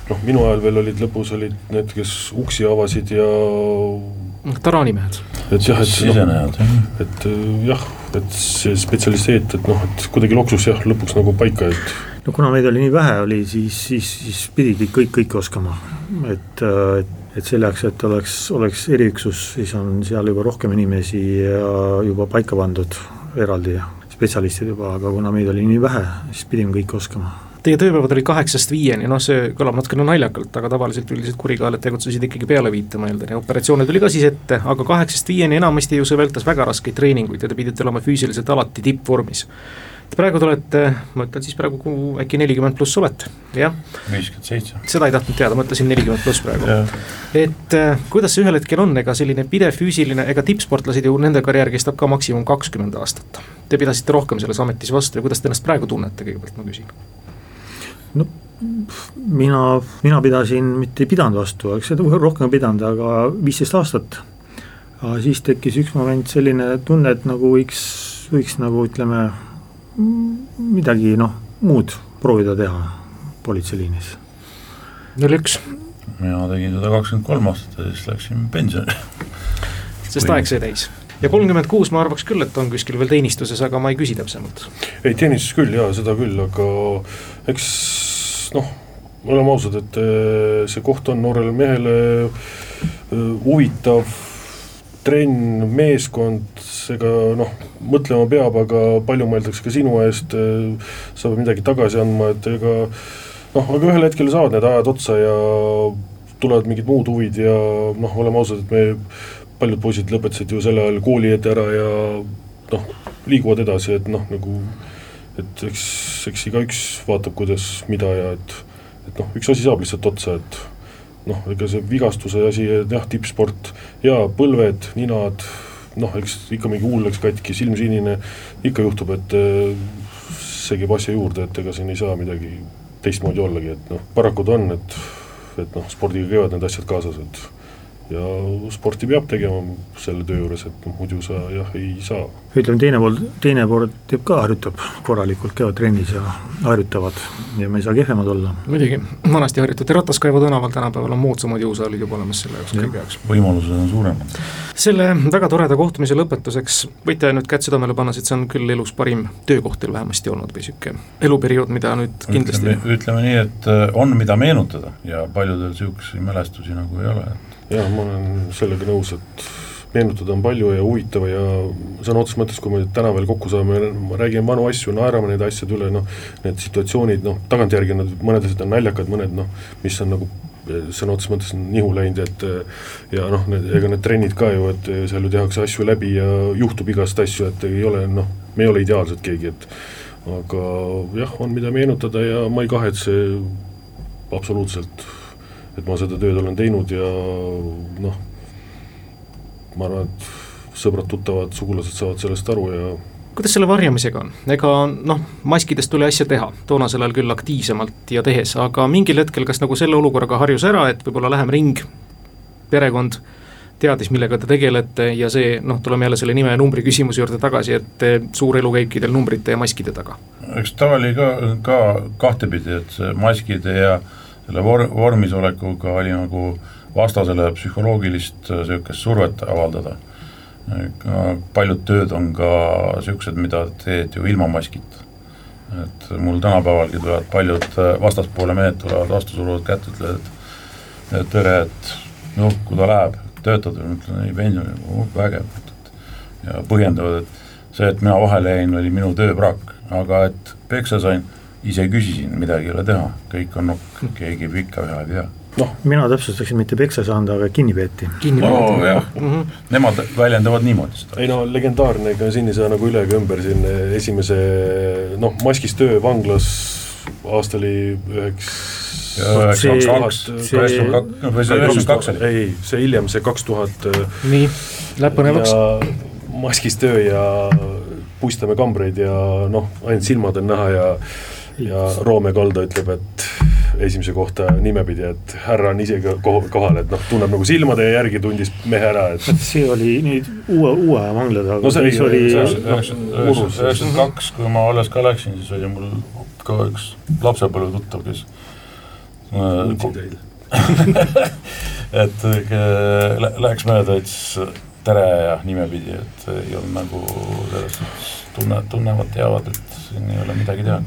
noh, minu ajal veel olid lõpus olid need, kes uksi avasid ja noh, taraanimehed. et jah, et sisenejad noh,, et jah, et see spetsialiseet, et noh, et kuidagi loksus jah, lõpuks nagu paika, et no kuna meid oli nii vähe, oli siis, siis, siis pidigi kõik, kõike oskama, et, et et selleks, et oleks, oleks eriüksus, siis on seal juba rohkem inimesi ja juba paika pandud eraldi spetsialistid juba, aga kuna meid oli nii vähe, siis pidime kõike oskama Teie tööpäevad olid kaheksast viieni, noh see kõlab natukene naljakalt, aga tavaliselt üldiselt kurikaelad tegutsesid ikkagi peale viite, ma eeldan, ja operatsioone tuli ka siis ette, aga kaheksast viieni enamasti ju see vältas väga raskeid treeninguid ja te pidite olema füüsiliselt alati tippvormis praegu te olete, ma ütlen siis praegu äkki nelikümmend pluss olete, jah? viiskümmend seitse. seda ei tahtnud teada, ma ütlesin nelikümmend pluss praegu. et äh, kuidas see ühel hetkel on, ega selline pidev füüsiline, ega tippsportlased ju, nende karjäär kestab ka maksimum kakskümmend aastat. Te pidasite rohkem selles ametis vastu ja kuidas te ennast praegu tunnete, kõigepealt ma küsin no mina, mina pidasin, mitte ei pidanud vastu, eks seda rohkem pidanud, aga viisteist aastat. aga siis tekkis üks moment selline tunne, et nagu võiks, võiks nagu ütleme, midagi noh, muud proovida teha politseiliinis. null üks. mina tegin seda kakskümmend kolm aastat ja siis läksin pensionile sest aeg sai täis ja kolmkümmend kuus ma arvaks küll, et on kuskil veel teenistuses, aga ma ei küsi täpsemalt. ei, teenistus küll jaa, seda küll, aga eks noh, oleme ausad, et eh, see koht on noorele mehele eh, huvitav, trenn, meeskond, ega noh, mõtlema peab, aga palju mõeldakse ka sinu eest, eh, sa pead midagi tagasi andma, et ega noh, aga ühel hetkel saavad need ajad otsa ja tulevad mingid muud huvid ja noh, oleme ausad, et me paljud poisid lõpetasid ju sel ajal kooli ette ära ja noh, liiguvad edasi, et noh, nagu et eks, eks igaüks vaatab, kuidas, mida ja et et noh, üks asi saab lihtsalt otsa, et noh, ega see vigastuse asi, jah, tippsport ja põlved, ninad, noh, eks ikka mingi huul läks katki, silm sinine, ikka juhtub, et see käib asja juurde, et ega siin ei saa midagi teistmoodi ollagi, et noh, paraku ta on, et et noh, spordiga käivad need asjad kaasas, et ja sporti peab tegema selle töö juures, et noh, muidu sa jah, ei saa. ütleme, teine pool, teine pool teeb ka, harjutab korralikult, käivad trennis ja harjutavad ja me ei saa kehvemad olla. muidugi, vanasti harjutati Rataskaevu tänaval, tänapäeval on moodsamad jõusaalid juba olemas selle jaoks kõige jaoks. võimalused on suuremad. selle väga toreda kohtumise lõpetuseks võite nüüd kätt südamele panna, et see on küll elus parim töökoht teil vähemasti olnud või niisugune eluperiood, mida nüüd kindlasti ütleme, ütleme nii, et äh, on, mida meenutada ja paljudel niisuguseid mälestusi nagu ei ole, et jah, ma olen sellega nõus, et meenutada on palju ja huvitav ja sõna otseses mõttes, kui me täna veel kokku saame, räägime vanu asju, naerame nende asjade üle, noh, need situatsioonid, noh, tagantjärgi nad, mõned asjad on naljakad, mõned noh, mis on nagu sõna otseses mõttes nihu läinud, et ja noh, ega need trennid ka ju, et seal ju tehakse asju läbi ja juhtub igast asju, et ei ole noh, me ei ole ideaalsed keegi, et aga jah, on mida meenutada ja ma ei kahetse absoluutselt et ma seda tööd olen teinud ja noh, ma arvan, et sõbrad-tuttavad, sugulased saavad sellest aru ja kuidas selle varjamisega on, ega noh, maskidest tuli asja teha, toonasel ajal küll aktiivsemalt ja tehes, aga mingil hetkel kas nagu selle olukorraga harjus ära, et võib-olla lähem ring, perekond teadis, millega te tegelete ja see noh, tuleme jälle selle nime ja numbri küsimuse juurde tagasi, et suur elu käibki teil numbrite ja maskide taga. eks ta oli ka, ka kahtepidi, et maskide ja äh, selle vor-, vormis olekuga oli nagu vastasele psühholoogilist niisugust äh, survet avaldada. paljud tööd on ka niisugused, mida teed ju ilma maskita. et mul tänapäevalgi tulevad paljud äh, vastaspoole mehed tulevad vastu, suruvad kätt, ütlevad, et tere, et noh, kui ta läheb, töötad, ma ütlen ei, pension, oh, vägev, ja põhjendavad, et see, et mina vahele jäin, oli minu tööpraak, aga et peksa sain ise küsisin, midagi ei ole teha, kõik on nokk, keegi pikka ühe ei tea. noh, mina täpsustaksin, mitte peksa saanud, aga kinni peeti. no jah mm, -hmm. nemad väljendavad niimoodi seda. ei no legendaarne, ega siin ei saa nagu üle ega ümber siin esimese noh, maskis töö vanglas aasta oli üheks ei, see hiljem, see kaks tuhat. nii, läheb põnevaks. maskis töö ja puistame kambreid ja noh, ainult silmad on näha ja ja Roome Kalda ütleb, et esimese kohta nimepidi, et härra on ise kohal, et noh, tunneb nagu silmade järgi, tundis mehe ära, et see oli nüüd uue, uue aja vangla taga no see oli üheksakümmend kaks, kui ma alles ka läksin, siis oli mul ka üks lapsepõlve tuttav, kes et läheks mööda, ütles tere! ja nimepidi, et ei olnud nagu selles suhtes tunne, tunnevad, teavad, et siin ei ole midagi teha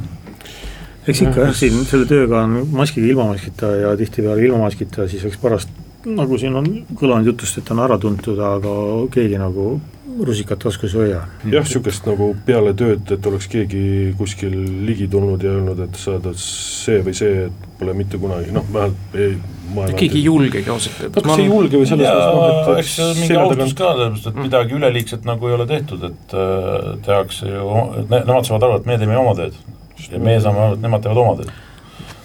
eks ikka jah, siin selle tööga on maskiga, ilma maskita ja tihtipeale ilma maskita, siis eks pärast nagu siin on kõlanud jutust, et on ära tuntud, aga keegi nagu rusikat taskus ei hoia. jah, niisugust nagu peale tööd, et oleks keegi kuskil ligi tulnud ja öelnud, et sa oled see või see, et pole mitte kunagi, noh, vähemalt ei keegi ei julgegi ausalt öeldes. kas ei julge või selles mõttes noh, et eks see on mingi austus ka, sellepärast et mm. midagi üleliigset nagu ei ole tehtud, et äh, tehakse ju, nemad saavad aru, et me teeme oma tööd ja meie saame aru, et nemad teevad oma tööd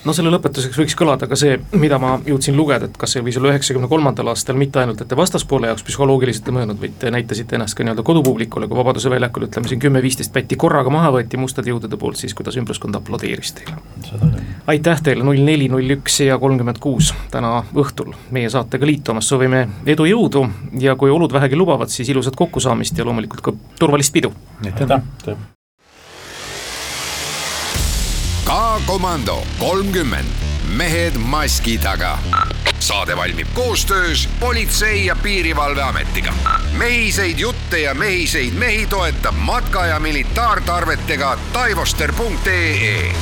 no selle lõpetuseks võiks kõlada ka see, mida ma jõudsin lugeda, et kas see võis olla üheksakümne kolmandal aastal mitte ainult, et te vastaspoole jaoks psühholoogiliselt ei mõelnud, vaid te näitasite ennast ka nii-öelda kodupublikule, kui Vabaduse väljakul ütleme siin kümme-viisteist pätti korraga maha võeti mustade jõudude poolt, siis kuidas ümbruskond aplodeeris teile. aitäh teile, null neli, null üks ja kolmkümmend kuus täna õhtul meie saatega liitumas, soovime edu, jõudu ja kui olud vähegi lubavad, siis ilusat kokkusaamist ja loomulikult ka turvalist pidu. aitäh. K-komando kolmkümmend, mehed maski taga. saade valmib koostöös Politsei- ja Piirivalveametiga. mehiseid jutte ja mehiseid mehi toetab matka- ja militaartarvetega taivoster.ee